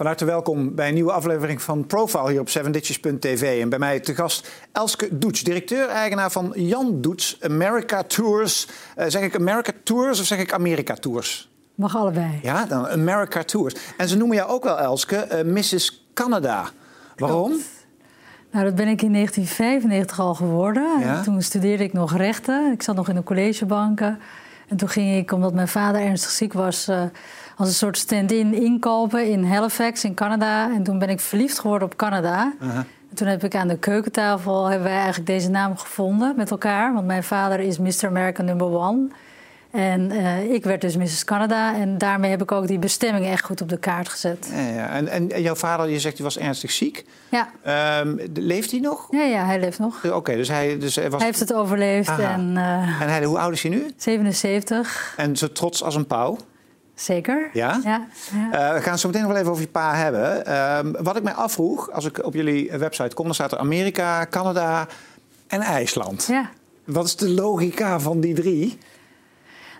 Van harte welkom bij een nieuwe aflevering van Profile hier op 7ditches.tv. En bij mij te gast Elske Doets, directeur-eigenaar van Jan Doets America Tours. Uh, zeg ik America Tours of zeg ik America Tours? Mag allebei. Ja, dan America Tours. En ze noemen jou ook wel, Elske, uh, Mrs. Canada. Waarom? Nou, dat ben ik in 1995 al geworden. Ja? Toen studeerde ik nog rechten. Ik zat nog in de collegebanken. En toen ging ik, omdat mijn vader ernstig ziek was, uh, als een soort stand-in inkopen in Halifax in Canada. En toen ben ik verliefd geworden op Canada. Uh -huh. En toen heb ik aan de keukentafel hebben wij eigenlijk deze naam gevonden met elkaar. Want mijn vader is Mr. America number one. En uh, ik werd dus Mrs. Canada. En daarmee heb ik ook die bestemming echt goed op de kaart gezet. Ja, ja. En, en, jouw vader, je zegt, hij was ernstig ziek. Ja. Um, leeft hij nog? Ja, ja, hij leeft nog. Oké, okay, dus hij... Dus hij, was... hij heeft het overleefd. Aha. En, uh, en hij, hoe oud is hij nu? 77. En zo trots als een pauw? Zeker. Ja? ja, ja. Uh, we gaan het zo meteen nog wel even over je pa hebben. Uh, wat ik mij afvroeg, als ik op jullie website kom... dan staat er Amerika, Canada en IJsland. Ja. Wat is de logica van die drie?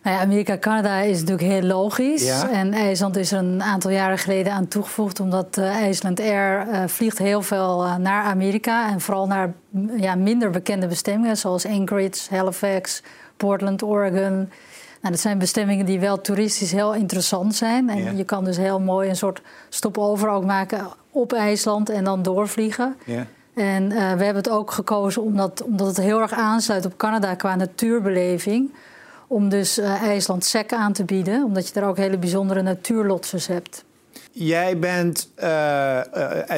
Nou ja, Amerika-Canada is natuurlijk heel logisch. Ja? En IJsland is er een aantal jaren geleden aan toegevoegd... omdat uh, IJsland Air uh, vliegt heel veel uh, naar Amerika... en vooral naar ja, minder bekende bestemmingen... zoals Anchorage, Halifax, Portland, Oregon... Nou, dat zijn bestemmingen die wel toeristisch heel interessant zijn. En Ja. je kan dus heel mooi een soort stopover ook maken op IJsland en dan doorvliegen. Ja. En uh, we hebben het ook gekozen omdat, omdat het heel erg aansluit op Canada qua natuurbeleving. Om dus uh, IJsland SEC aan te bieden, omdat je daar ook hele bijzondere natuurlotsers hebt. Jij bent uh,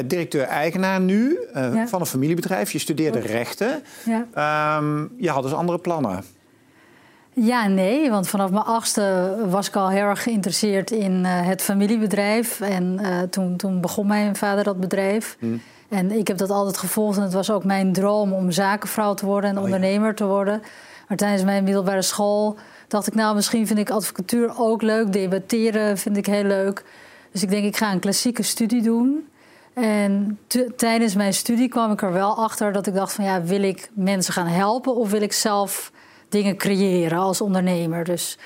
directeur-eigenaar nu Ja. van een familiebedrijf. Je studeerde Klopt. rechten. Ja. Um, je had dus andere plannen. Ja, nee, want vanaf mijn achtste was ik al heel erg geïnteresseerd in uh, het familiebedrijf. En uh, toen, toen begon mijn vader dat bedrijf. Hm. En ik heb dat altijd gevolgd. En het was ook mijn droom om zakenvrouw te worden en Oh, ja. ondernemer te worden. Maar tijdens mijn middelbare school dacht ik, nou, misschien vind ik advocatuur ook leuk. Debatteren vind ik heel leuk. Dus ik denk, ik ga een klassieke studie doen. En tijdens mijn studie kwam ik er wel achter dat ik dacht van ja, wil ik mensen gaan helpen of wil ik zelf dingen creëren als ondernemer? Dus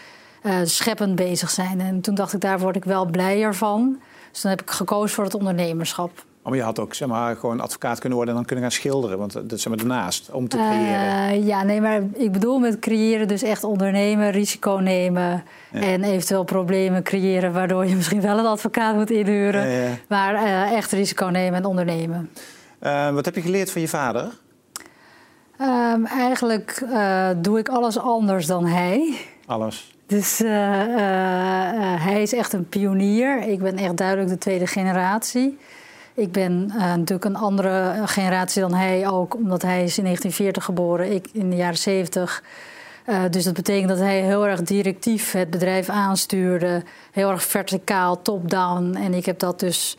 uh, scheppend bezig zijn. En toen dacht ik, daar word ik wel blijer van. Dus dan heb ik gekozen voor het ondernemerschap. Oh, maar je had ook zeg maar, gewoon advocaat kunnen worden en dan kunnen gaan schilderen. Want dat is zeg maar ernaast, om te creëren. Uh, ja, nee, maar ik bedoel met creëren dus echt ondernemen, risico nemen... Ja. en eventueel problemen creëren... waardoor je misschien wel een advocaat moet inhuren. Ja, ja. Maar uh, echt risico nemen en ondernemen. Uh, wat heb je geleerd van je vader? Um, eigenlijk uh, doe ik alles anders dan hij. Alles? Dus uh, hij is echt een pionier. Ik ben echt duidelijk de tweede generatie. Ik ben natuurlijk een andere generatie dan hij ook, omdat hij is in 1940 geboren, ik in de jaren 70. Uh, dus dat betekent dat hij heel erg directief het bedrijf aanstuurde, heel erg verticaal, top-down. En ik heb dat dus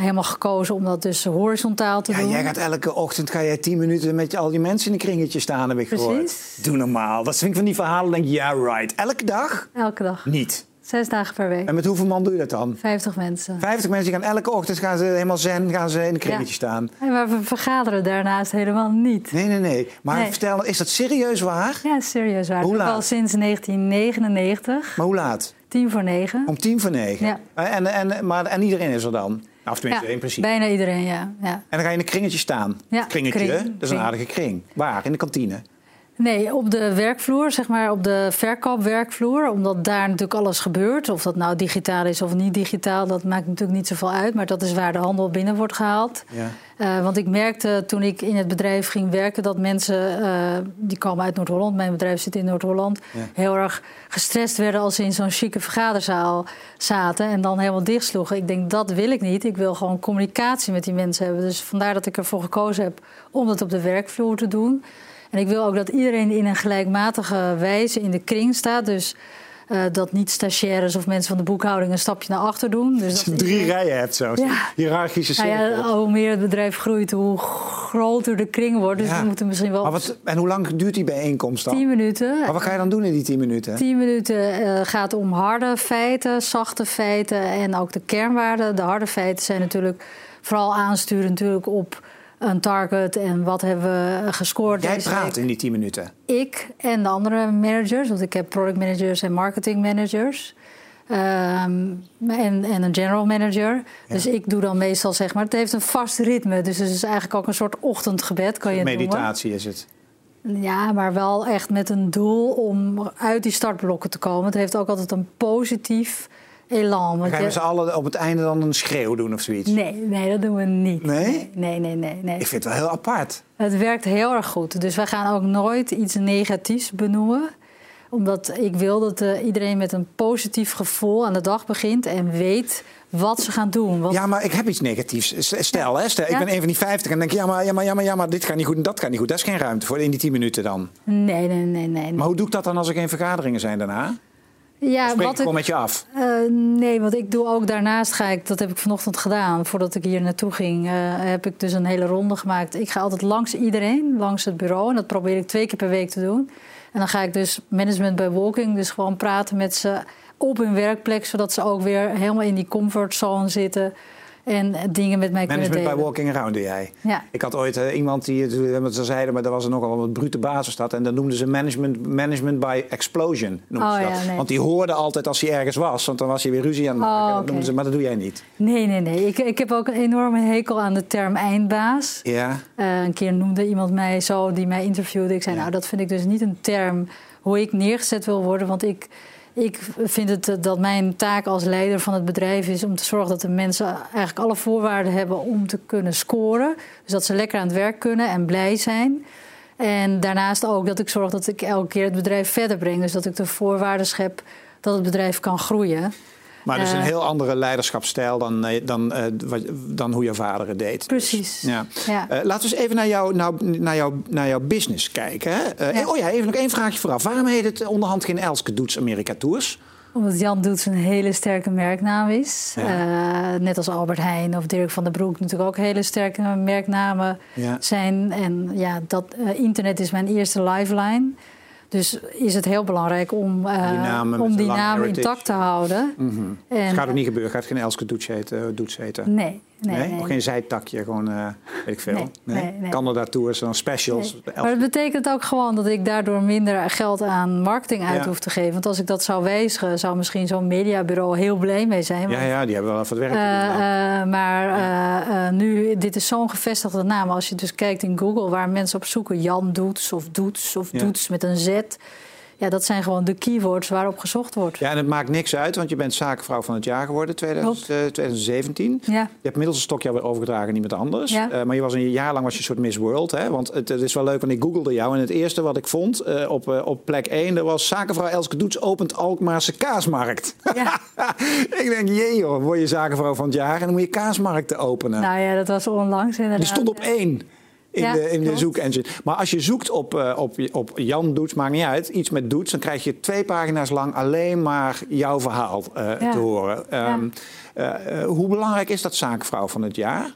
helemaal gekozen om dat dus horizontaal te ja, doen. Jij gaat elke ochtend ga jij tien minuten met al die mensen in een kringetje staan, heb ik Precies. gehoord. Doe normaal. Dat vind ik van die verhalen, denk je, ja, right. Elke dag? Elke dag. Niet. Zes dagen per week. En met hoeveel man doe je dat dan? 50 mensen. 50 mensen die gaan elke ochtend gaan ze helemaal zen, gaan ze in een kringetje ja. staan. Maar we vergaderen daarnaast helemaal niet. Nee, nee, nee. Maar Nee. vertel, is dat serieus waar? Ja, serieus waar. Hoe Al laat? sinds 1999, Maar hoe laat? tien voor negen. Om tien voor negen? Ja. En, en, maar, en iedereen is er dan? Of tenminste, Ja, in principe. bijna iedereen, ja. ja. En dan ga je in een kringetje staan. Ja, kringetje, kring, dat is een aardige kring. Waar? In de kantine? Nee, op de werkvloer, zeg maar op de verkoopwerkvloer. Omdat daar natuurlijk alles gebeurt. Of dat nou digitaal is of niet digitaal, dat maakt natuurlijk niet zoveel uit. Maar dat is waar de handel binnen wordt gehaald. Ja. Uh, want ik merkte toen ik in het bedrijf ging werken dat mensen, uh, die komen uit Noord-Holland, mijn bedrijf zit in Noord-Holland, Ja. heel erg gestrest werden als ze in zo'n chique vergaderzaal zaten en dan helemaal dichtsloegen. Ik denk, dat wil ik niet. Ik wil gewoon communicatie met die mensen hebben. Dus vandaar dat ik ervoor gekozen heb om dat op de werkvloer te doen. En ik wil ook dat iedereen in een gelijkmatige wijze in de kring staat. Dus uh, dat niet stagiaires of mensen van de boekhouding een stapje naar achter doen. Dus Als je dat drie iedereen- rijen hebt zo. Ja. Hiërarchische Nou cirkel. ja, hoe meer het bedrijf groeit, hoe groter de kring wordt. Dus Ja. we moeten misschien wel Maar wat, en hoe lang duurt die bijeenkomst dan? 10 minuten. Maar wat ga je dan doen in die tien minuten? 10 minuten eh, gaat om harde feiten, zachte feiten en ook de kernwaarden. De harde feiten zijn natuurlijk vooral aansturen natuurlijk op een target en wat hebben we gescoord. Jij praat week. in die tien minuten. Ik en de andere managers, want ik heb product managers en marketing managers. Ehm, en, en een general manager. Dus ik doe dan meestal zeg maar, het heeft een vast ritme. Dus het is eigenlijk ook een soort ochtendgebed, kan je Meditatie is het. Ja, maar wel echt met een doel om uit die startblokken te komen. Het heeft ook altijd een positief elan. Gaan we ze allen op het einde dan een schreeuw doen of zoiets? Nee, nee dat doen we niet. Nee? Nee, nee, nee. nee, Ik vind het wel heel apart. Het werkt heel erg goed. Dus wij gaan ook nooit iets negatiefs benoemen omdat ik wil dat uh, iedereen met een positief gevoel aan de dag begint en weet wat ze gaan doen. Want... Ja, maar ik heb iets negatiefs. Stel, hè, stel ik ben een van die 50 en denk ja maar, ja, maar, ja, maar, ja, maar dit gaat niet goed en dat gaat niet goed. Dat is geen ruimte voor in die 10 minuten dan. Nee, nee, nee. nee, Maar hoe doe ik dat dan als er geen vergaderingen zijn daarna? Ja, spreek wat ik gewoon met je af? Uh, nee, want ik doe ook daarnaast ga ik, dat heb ik vanochtend gedaan, voordat ik hier naartoe ging, uh, heb ik dus een hele ronde gemaakt. Ik ga altijd langs iedereen, langs het bureau. En dat probeer ik twee keer per week te doen. En dan ga ik dus management bij walking, dus gewoon praten met ze op hun werkplek, zodat ze ook weer helemaal in die comfortzone zitten en dingen met mij kunnen delen. Management by walking around doe jij. Ja. Ik had ooit uh, iemand die, wat ze zeiden, maar daar was er nogal wat brute basis dat. En dan noemden ze management, management by explosion. Oh, ze dat. Ja, nee. Want die hoorde altijd als hij ergens was, want dan was hij weer ruzie aan het maken. Oh, okay. ze, maar dat doe jij niet. Nee, nee, nee. Ik, ik heb ook een enorme hekel aan de term eindbaas. Ja. Uh, een keer noemde iemand mij zo, die mij interviewde. Ik zei, ja. nou, dat vind ik dus niet een term hoe ik neergezet wil worden. Want ik, ik vind het dat mijn taak als leider van het bedrijf is om te zorgen dat de mensen eigenlijk alle voorwaarden hebben om te kunnen scoren. Dus dat ze lekker aan het werk kunnen en blij zijn. En daarnaast ook dat ik zorg dat ik elke keer het bedrijf verder breng. Dus dat ik de voorwaarden schep dat het bedrijf kan groeien. Maar is een heel andere leiderschapsstijl dan, dan, dan hoe je vader het deed. Precies. Dus, ja. Ja. Laten we eens even naar, jou, nou, naar, jou, naar jouw business kijken. Hè? Ja. Oh ja, even nog één vraagje vooraf. Waarom heet het onderhand geen Elske Doets Amerika Tours? Omdat Jan Doets een hele sterke merknaam is. Ja. Uh, net als Albert Heijn of Dirk van der Broek natuurlijk ook hele sterke merknamen zijn. En ja, dat, internet is mijn eerste lifeline. Dus is het heel belangrijk om, uh, die naam, om die naam intact te houden. Mm -hmm. en, het gaat ook niet gebeuren. Gaat geen Elske Doets heten? Doets heten. Nee. Nee, nee, nee. Of geen zijtakje, gewoon uh, weet ik veel. Nee. Canada Tours, dan specials. Maar het betekent ook gewoon dat ik daardoor minder geld aan marketing uit ja. hoef te geven. Want als ik dat zou wijzigen, zou misschien zo'n mediabureau heel blij mee zijn. Ja, ja, die hebben wel even het werk uh, uh, Maar nu, dit is zo'n gevestigde naam. Als je dus kijkt in Google waar mensen op zoeken, Jan Doets of Doets of ja. Doets met een Z. Ja, dat zijn gewoon de keywords waarop gezocht wordt. Ja, en het maakt niks uit, want je bent zakenvrouw van het jaar geworden, 2000, uh, 2017. Ja. Je hebt inmiddels een stokje weer overgedragen aan iemand anders. Ja. Uh, maar je was een jaar lang was je een soort Miss World. Hè? Want het, het, is wel leuk, want ik googelde jou. En het eerste wat ik vond uh, op, op plek 1, dat was zakenvrouw Elske Doets opent Alkmaarse kaasmarkt. Ja. ik denk, jee joh, word je zakenvrouw van het jaar en dan moet je kaasmarkten openen. Nou ja, dat was onlangs inderdaad. Die stond op één in Ja, de, in de zoekengine. Maar als je zoekt op, eh, op, op Jan Doets, maakt niet uit, iets met Doets, dan krijg je twee pagina's lang alleen maar jouw verhaal eh, Ja. te horen. Ehm, eh, hoe belangrijk is dat zakenvrouw van het jaar?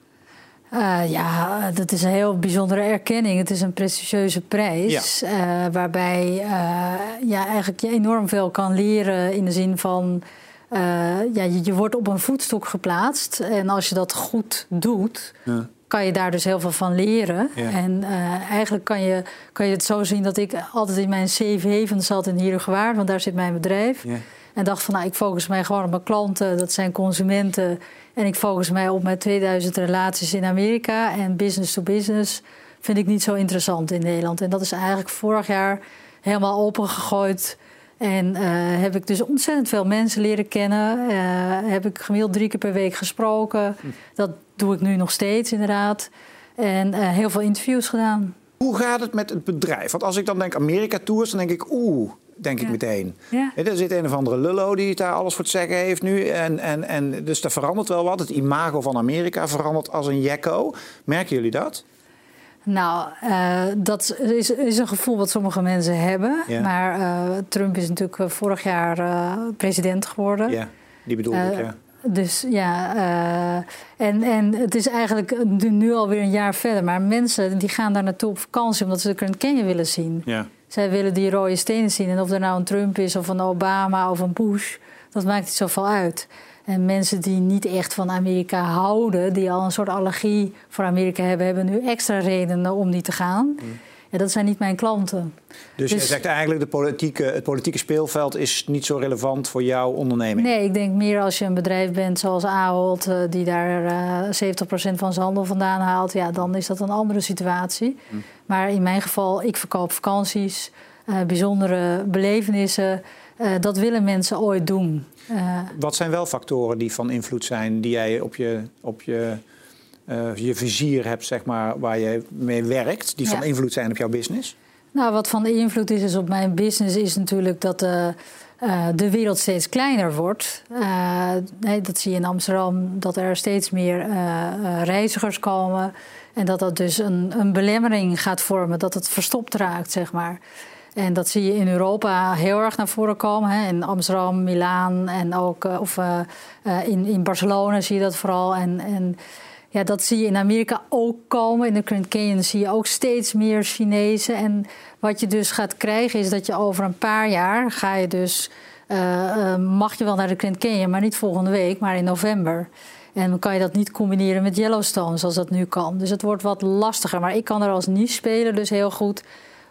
Ja, dat is een heel bijzondere erkenning. Het is een prestigieuze prijs. waarbij eh, ja, eigenlijk je enorm veel kan leren in de zin van. ja, je, je wordt op een voetstok geplaatst. En als je dat goed doet, Ja. Kan je daar dus heel veel van leren. Ja. En eh, eigenlijk kan je, kan je het zo zien dat ik altijd in mijn CV van zat in Hiergewaard, want daar zit mijn bedrijf. Ja. En dacht van, nou, ik focus mij gewoon op mijn klanten, dat zijn consumenten. En ik focus mij op mijn 2000 relaties in Amerika. En business to business vind ik niet zo interessant in Nederland. En dat is eigenlijk vorig jaar helemaal opengegooid. En eh, heb ik dus ontzettend veel mensen leren kennen. Eh, heb ik gemiddeld drie keer per week gesproken. Dat doe ik nu nog steeds, inderdaad. En eh, heel veel interviews gedaan. Hoe gaat het met het bedrijf? Want als ik dan denk Amerika Tours, dan denk ik oeh, denk ik meteen. Ja. Er zit een of andere lullo die daar alles voor te zeggen heeft nu. En, en, en, dus er verandert wel wat. Het imago van Amerika verandert als een jekko. Merken jullie dat? Nou, eh, dat is, is een gevoel wat sommige mensen hebben. Ja. Maar eh, Trump is natuurlijk eh, vorig jaar president geworden. Ja, die bedoel ik, ja. Dus ja, en, en het is eigenlijk nu, nu alweer een jaar verder. Maar mensen die gaan daar naartoe op vakantie omdat ze de Grand Canyon willen zien. ja. Zij willen die rode stenen zien. En of er nou een Trump is, of een Obama, of een Bush, dat maakt niet zoveel uit. En mensen die niet echt van Amerika houden, die al een soort allergie voor Amerika hebben, hebben nu extra redenen om niet te gaan. Ja, dat zijn niet mijn klanten. Dus, dus je zegt eigenlijk de politieke, het politieke speelveld is niet zo relevant voor jouw onderneming? Nee, ik denk meer als je een bedrijf bent zoals Ahold, eh, die daar uh, 70% van zijn handel vandaan haalt, ja, dan is dat een andere situatie. Hm. Maar in mijn geval, ik verkoop vakanties, uh, bijzondere belevenissen. Uh, dat willen mensen ooit doen. Wat zijn wel factoren die van invloed zijn, die jij op je, op je uh, je vizier hebt, zeg maar, waar je mee werkt, die van invloed zijn op jouw business? Nou, wat van invloed is, is op mijn business, is natuurlijk dat uh, de wereld steeds kleiner wordt. nee, dat zie je in Amsterdam, dat er steeds meer reizigers komen. En dat dat dus een, een belemmering gaat vormen, dat het verstopt raakt, zeg maar. En dat zie je in Europa heel erg naar voren komen. Hè. In Amsterdam, Milaan en ook of, in, in Barcelona zie je dat vooral. En, en ja, dat zie je in Amerika ook komen. In de Grand Canyon zie je ook steeds meer Chinezen. En wat je dus gaat krijgen is dat je over een paar jaar ga je dus... Mag je wel naar de Grand Canyon, maar niet volgende week, maar in november. En dan kan je dat niet combineren met Yellowstone zoals dat nu kan. Dus het wordt wat lastiger. Maar ik kan er als niche-speler dus heel goed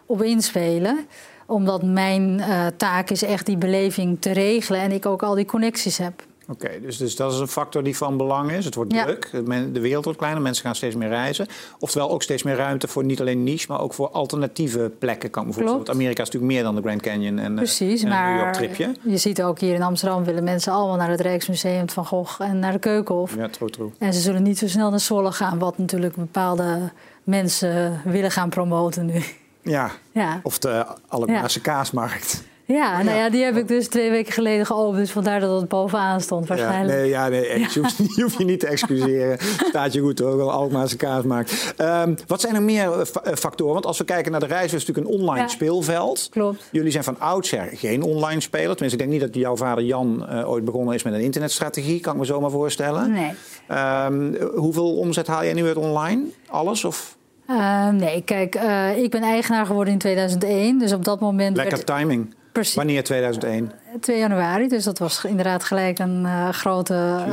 op inspelen omdat mijn uh, taak is echt die beleving te regelen en ik ook al die connecties heb. Oké, dus, dus dat is een factor die van belang is. Het wordt druk, de wereld wordt kleiner, mensen gaan steeds meer reizen. Oftewel ook steeds meer ruimte voor niet alleen niche, maar ook voor alternatieve plekken. Kan bijvoorbeeld. Want Amerika is natuurlijk meer dan de Grand Canyon en, eh, Precies, en maar New York tripje. Je ziet ook hier in Amsterdam willen mensen allemaal naar het Rijksmuseum van Gogh en naar de Keukenhof. Ja, true, true. En ze zullen niet zo snel naar Zwolle gaan, wat natuurlijk bepaalde mensen willen gaan promoten nu. Ja, ja. of de Alkmaarse ja. kaasmarkt. Ja, nou ja, die heb ik dus twee weken geleden geopend. Dus vandaar dat het bovenaan stond waarschijnlijk. Ja, nee, ja, nee Je, hoeft, je, hoeft, je niet te excuseren. Staat je goed hoor, Alkmaarse kaas maakt. Um, wat zijn er meer eh, eh, factoren? Want als we kijken naar de reis, is natuurlijk een online speelveld. Klopt. Jullie zijn van oudsher geen online speler. Tenminste, ik denk niet dat jouw vader Jan uh, ooit begonnen is met een internetstrategie. Kan ik me zomaar voorstellen. Nee. Um, hoeveel omzet haal jij nu uit online? Alles of... Uh, nee, kijk, uh, ik ben eigenaar geworden in 2001. Dus op dat moment. Lekker werd... timing. Precies. Wanneer 2001? 2 januari, dus dat was inderdaad gelijk een uh, grote.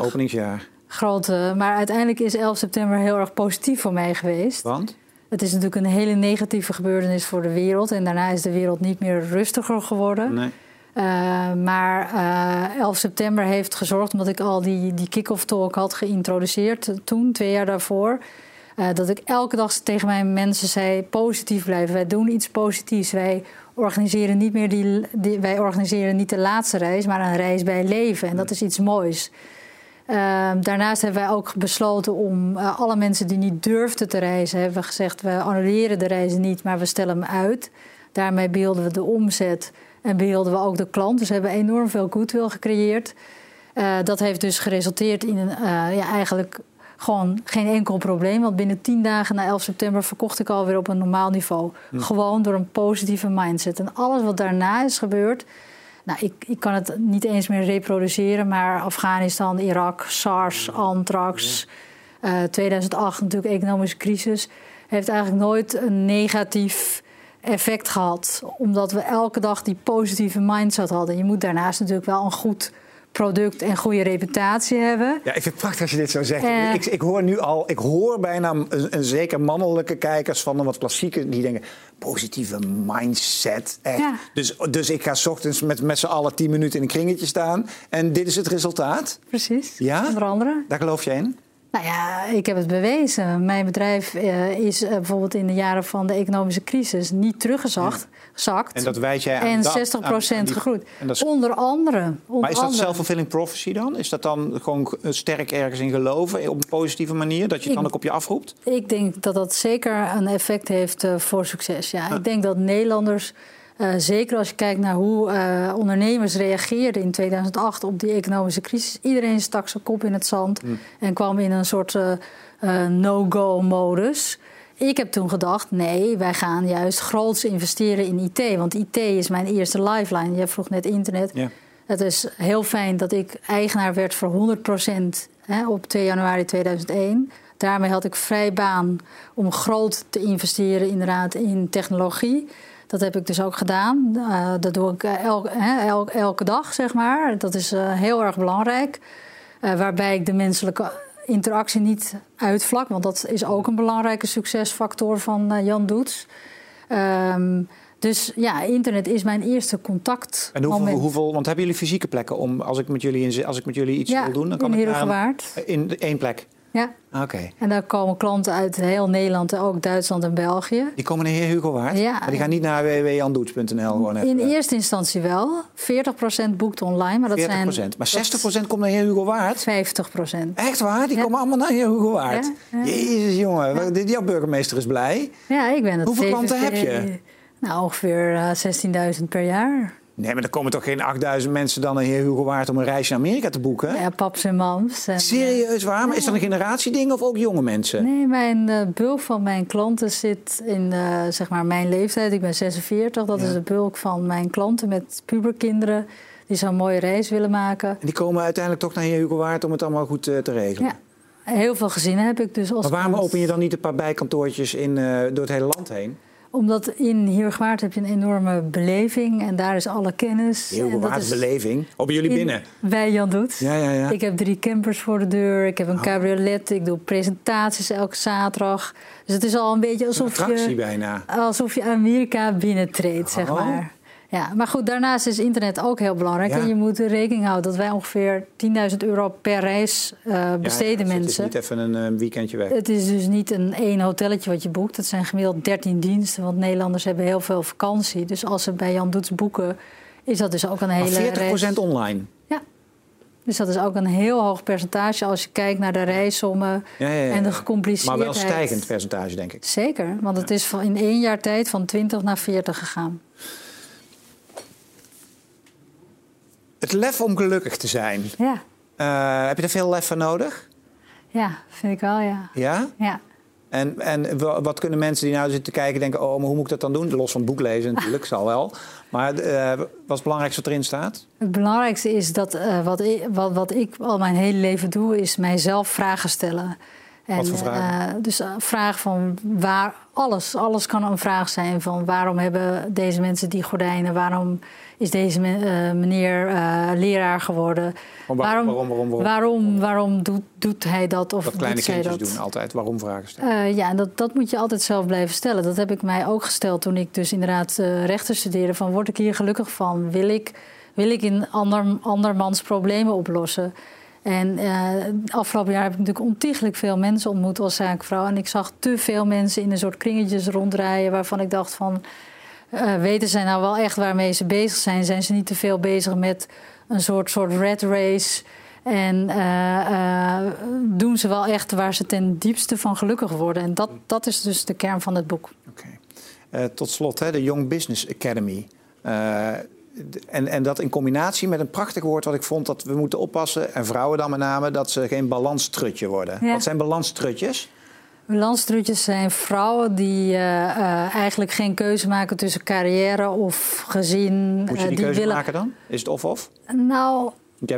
Openingsjaar. Grote, maar uiteindelijk is 11 september heel erg positief voor mij geweest. Want? Het is natuurlijk een hele negatieve gebeurtenis voor de wereld. En daarna is de wereld niet meer rustiger geworden. Nee. Uh, maar uh, 11 september heeft gezorgd, omdat ik al die, die kick-off talk had geïntroduceerd toen, twee jaar daarvoor. Uh, dat ik elke dag tegen mijn mensen zei: positief blijven. Wij doen iets positiefs. Wij organiseren niet meer die, die, wij organiseren niet de laatste reis, maar een reis bij leven. En dat is iets moois. Uh, daarnaast hebben wij ook besloten om uh, alle mensen die niet durfden te reizen, hebben we gezegd: we annuleren de reizen niet, maar we stellen hem uit. Daarmee beelden we de omzet en beelden we ook de klant. Dus we hebben enorm veel goodwill gecreëerd. Uh, dat heeft dus geresulteerd in een, ja, eigenlijk gewoon geen enkel probleem. Want binnen tien dagen na 11 september verkocht ik alweer op een normaal niveau. Hm. Gewoon door een positieve mindset. En alles wat daarna is gebeurd. Nou, ik, ik kan het niet eens meer reproduceren, maar Afghanistan, Irak, SARS, Antrax, uh, 2008 natuurlijk economische crisis, heeft eigenlijk nooit een negatief effect gehad. Omdat we elke dag die positieve mindset hadden. Je moet daarnaast natuurlijk wel een goed product en goede reputatie hebben. Ja, ik vind het prachtig als je dit zo zegt. Uh, ik, ik, hoor nu al, ik hoor bijna een, een, zeker mannelijke kijkers van een wat klassieke die denken positieve mindset. Echt. Ja. Dus, dus ik ga s ochtends met, met z'n allen tien minuten in een kringetje staan en dit is het resultaat. Precies. Ja. Onder andere. Daar geloof je in? Nou ja, ik heb het bewezen. Mijn bedrijf uh, is uh, bijvoorbeeld in de jaren van de economische crisis niet teruggezakt. Ja. En dat wijs jij aan En 60 procent gegroeid. Is... Onder andere. Onder maar is dat self-fulfilling prophecy dan? Is dat dan gewoon sterk ergens in geloven op een positieve manier? Dat je het dan ook op je afroept? Ik denk dat dat zeker een effect heeft uh, voor succes. Ja. Ik denk dat Nederlanders uh, zeker als je kijkt naar hoe uh, ondernemers reageerden in 2008 op die economische crisis. Iedereen stak zijn kop in het zand mm. en kwam in een soort uh, no-go-modus. Ik heb toen gedacht, nee, wij gaan juist groots investeren in IT. Want IT is mijn eerste lifeline. Je vroeg net internet. Yeah. Het is heel fijn dat ik eigenaar werd voor 100% hè, op 2 januari 2001. Daarmee had ik vrij baan om groot te investeren inderdaad in technologie. Dat heb ik dus ook gedaan. Uh, dat doe ik elke, el, elke dag, zeg maar. Dat is uh, heel erg belangrijk. Uh, waarbij ik de menselijke interactie niet uitvlak. Want dat is ook een belangrijke succesfactor van Jan Doets. Ehm, dus ja, internet is mijn eerste contact. En hoeveel, hoeveel, want hebben jullie fysieke plekken om als ik met jullie, als ik met jullie iets wil doen, dan kan in ik naar een, in één plek. Ja. Oké. En daar komen klanten uit heel Nederland, ook Duitsland en België. Die komen naar Heer Hugo Waard? Ja. Maar die gaan niet naar www.jandoets.nl gewoon even. In eerste instantie wel. 40% boekt online. Maar dat 40%. Zijn, maar 60% komt naar Heer Hugo Waard? 50%. Echt waar? Die komen allemaal naar Heer Hugo Waard? Ja. Jezus jongen, jouw burgemeester is blij. Ja, ik ben het. Hoeveel klanten heb je? Nou, ongeveer 16.000 per jaar. Nee, maar er komen toch geen 8000 mensen dan naar Heer Hugo Waard om een reisje naar Amerika te boeken? Ja, paps en mams. Serieus waar? Maar is dat een generatieding of ook jonge mensen? Nee, mijn uh, bulk van mijn klanten zit in uh, zeg maar mijn leeftijd. Ik ben 46. Dat is de bulk van mijn klanten met puberkinderen die zo'n mooie reis willen maken. En die komen uiteindelijk toch naar Heer Hugo Waard om het allemaal goed uh, te regelen? Ja. Heel veel gezinnen heb ik dus als Maar waarom open je dan niet een paar bijkantoortjes in, door het hele land heen? Omdat in Heergewaard heb je een enorme beleving en daar is alle kennis. Heergewaard beleving? Op jullie binnen? Bij Jan Doet. Ja, ja, ja. Ik heb drie campers voor de deur, ik heb een oh. cabriolet, ik doe presentaties elke zaterdag. Dus het is al een beetje alsof een je, bijna. alsof je Amerika binnentreedt, zeg oh. maar. Ja, maar goed, daarnaast is internet ook heel belangrijk. En je moet rekening houden dat wij ongeveer 10.000 euro per reis uh, besteden ja, mensen. Het is niet even een uh, weekendje weg. Het is dus niet een één hotelletje wat je boekt. Het zijn gemiddeld 13 diensten, want Nederlanders hebben heel veel vakantie. Dus als ze bij Jan Doets boeken, is dat dus ook een hele maar 40% online? Ja. Dus dat is ook een heel hoog percentage als je kijkt naar de reissommen en de gecompliceerdheid. Maar wel stijgend percentage, denk ik. Zeker, want het is in één jaar tijd van 20 naar 40 gegaan. Het lef om gelukkig te zijn. Ja. Uh, heb je er veel lef voor nodig? Ja, vind ik wel, ja. Ja? Ja. En, en wat kunnen mensen die nou zitten kijken denken... oh, maar hoe moet ik dat dan doen? Los van het boek lezen natuurlijk, zal wel. Maar uh, wat is het belangrijkste wat erin staat? Het belangrijkste is dat uh, wat, ik, wat, wat ik al mijn hele leven doe... is mijzelf vragen stellen. En, wat voor vragen? Uh, dus vraag van waar... Alles, alles kan een vraag zijn van waarom hebben deze mensen die gordijnen... waarom is deze uh, meneer uh, leraar geworden. Waarom, waarom, waarom, waarom, waarom, doet, doet, hij dat of dat kleine kindjes dat? doen altijd waarom vragen stellen. Uh, ja, en dat, dat moet je altijd zelf blijven stellen. Dat heb ik mij ook gesteld toen ik dus inderdaad rechten studeerde. Van word ik hier gelukkig van? Wil ik, wil ik in ander, andermans problemen oplossen? En afgelopen jaar heb ik natuurlijk ontiegelijk veel mensen ontmoet als zaakvrouw. En ik zag te veel mensen in een soort kringetjes rondrijden waarvan ik dacht van uh, weten zij nou wel echt waarmee ze bezig zijn? Zijn ze niet te veel bezig met een soort, soort red race? En uh, uh, doen ze wel echt waar ze ten diepste van gelukkig worden? En dat, dat is dus de kern van het boek. Oké. tot slot, hè, de Young Business Academy. en, en dat in combinatie met een prachtig woord wat ik vond... dat we moeten oppassen, en vrouwen dan met name... dat ze geen balanstrutje worden. Ja. Wat zijn balanstrutjes? Balanstrutjes zijn vrouwen die uh, uh, eigenlijk geen keuze maken tussen carrière of gezin. Moet je die, die keuze willen... maken dan? Is het of-of? Nou,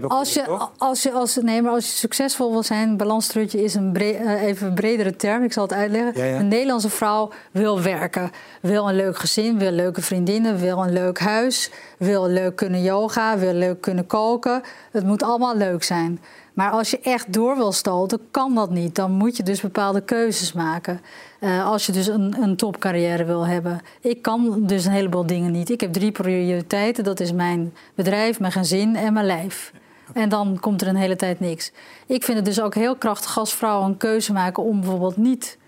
als je, als je, als, nee, maar als je succesvol wil zijn, balanstrutje is een bre uh, even bredere term, ik zal het uitleggen. Ja, ja. Een Nederlandse vrouw wil werken, wil een leuk gezin, wil leuke vriendinnen, wil een leuk huis, wil leuk kunnen yoga, wil leuk kunnen koken. Het moet allemaal leuk zijn. Maar als je echt door wil stoten, kan dat niet. Dan moet je dus bepaalde keuzes maken. Uh, als je dus een, een topcarrière wil hebben. Ik kan dus een heleboel dingen niet. Ik heb drie prioriteiten. Dat is mijn bedrijf, mijn gezin en mijn lijf. En dan komt er een hele tijd niks. Ik vind het dus ook heel krachtig als vrouwen een keuze maken om bijvoorbeeld niet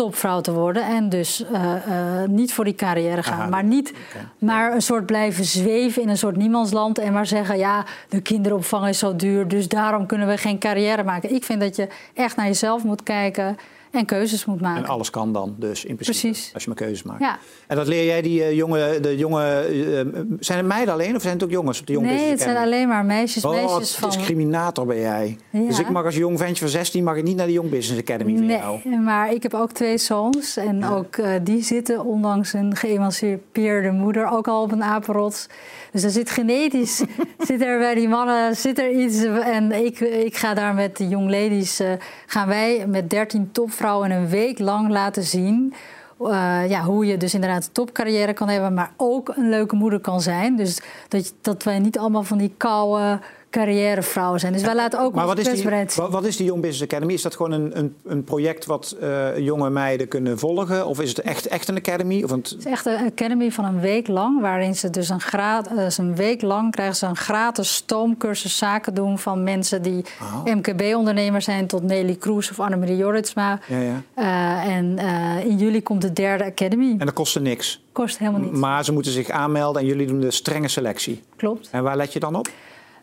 topvrouw te worden. En dus uh, uh, niet voor die carrière gaan. Aha, maar niet okay. maar een soort blijven zweven in een soort niemandsland. En maar zeggen, ja, de kinderopvang is zo duur. Dus daarom kunnen we geen carrière maken. Ik vind dat je echt naar jezelf moet kijken en keuzes moet maken. En alles kan dan, dus in principe, Precies. als je maar keuzes maakt. Ja. En dat leer jij die uh, jonge, de jonge, uh, zijn het meiden alleen of zijn het ook jongens op de Nee, het zijn alleen maar meisjes. Oh, meisjes van... discriminator ben jij. Ja. Dus ik mag als jong ventje van 16 mag ik niet naar de Young Business Academy van nee, jou. maar ik heb ook twee zoons en Ja. ook uh, die zitten ondanks een geëmancipeerde moeder ook al op een apenrots. Dus er zit genetisch, zit er bij die mannen zit er iets. En ik, ik ga daar met de young ladies, gaan wij met 13 topvrouwen een week lang laten zien. Uh, ja, hoe je dus inderdaad een topcarrière kan hebben, maar ook een leuke moeder kan zijn. Dus dat, dat wij niet allemaal van die koude, carrièrevrouwen zijn. Dus wij laten ook maar wat is, die, wat is die Young Business Academy? Is dat gewoon een, een, een project wat uh, jonge meiden kunnen volgen? Of is het echt, echt een academy? Of een... Het is echt een academy van een week lang, waarin ze dus een, graad, uh, een week lang krijgen ze een gratis stoomcursus zaken doen van mensen die oh. MKB-ondernemer zijn tot Nelly Kroes of Annemarie Jorritsma. Ja, ja. Uh, en in juli komt de derde academy. En dat kostte niks? Kost helemaal niets. Maar ze moeten zich aanmelden en jullie doen de strenge selectie. Klopt. En waar let je dan op?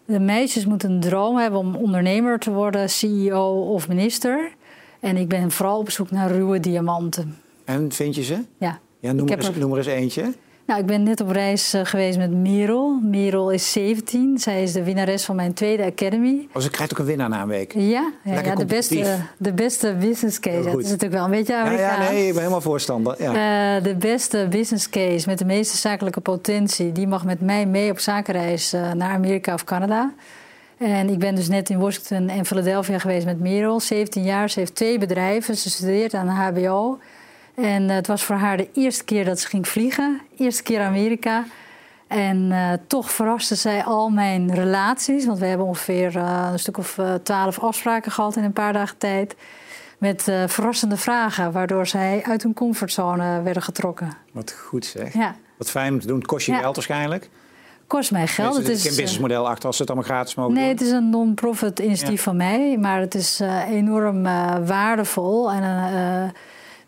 De meisjes moeten een droom hebben om ondernemer te worden, CEO of minister. En ik ben vooral op zoek naar ruwe diamanten. En vind je ze? Ja. ja noem, er eens, noem er eens eentje. Nou, ik ben net op reis uh, geweest met Merel. Merel is 17. Zij is de winnares van mijn tweede Academy. Oh, ze krijgt ook een winnaar na een week? Ja, ja, ja de, beste, de beste business case. Dat is natuurlijk wel een beetje Amerikaans. Ja, ja, nee, ik ben helemaal voorstander. Ja. Uh, de beste business case met de meeste zakelijke potentie... die mag met mij mee op zakenreis uh, naar Amerika of Canada. En ik ben dus net in Washington en Philadelphia geweest met Merel. 17 jaar, ze heeft twee bedrijven. Ze studeert aan de HBO... En eh, het was voor haar de eerste keer dat ze ging vliegen. Eerste keer Amerika. En uh, toch verraste zij al mijn relaties. Want we hebben ongeveer uh, een stuk of twaalf afspraken gehad in een paar dagen tijd. Met verrassende vragen, waardoor zij uit hun comfortzone werden getrokken. Wat goed zeg. Ja. Wat fijn om te doen. Het kost je geld waarschijnlijk? kost mij geld. Er is geen businessmodel achter als ze het allemaal gratis mogen Nee, doen. het is een non-profit initiatief van mij. Maar het is enorm waardevol. En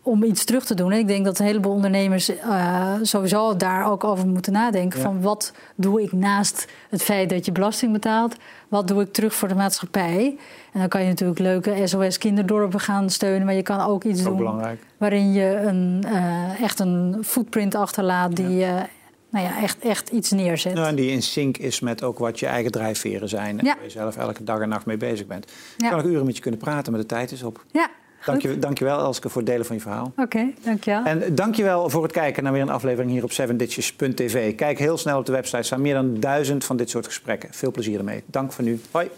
om iets terug te doen. En ik denk dat een heleboel ondernemers uh, sowieso daar ook over moeten nadenken. Van wat doe ik naast het feit dat je belasting betaalt? Wat doe ik terug voor de maatschappij? En dan kan je natuurlijk leuke SOS kinderdorpen gaan steunen. Maar je kan ook iets doen belangrijk. waarin je een, uh, echt een footprint achterlaat die... Ja. Uh, nou ja, echt, echt iets neerzet. Nou, en die in sync is met ook wat je eigen drijfveren zijn. En ja. waar je zelf elke dag en nacht mee bezig bent. Ik kan nog uren met je kunnen praten, maar de tijd is op. Ja, Dank je dankjewel Elske voor het delen van je verhaal. Oké, okay, wel. En dankjewel voor het kijken naar weer een aflevering hier op 7ditches.tv. Kijk heel snel op de website, er staan meer dan duizend van dit soort gesprekken. Veel plezier ermee. Dank voor nu. Hoi.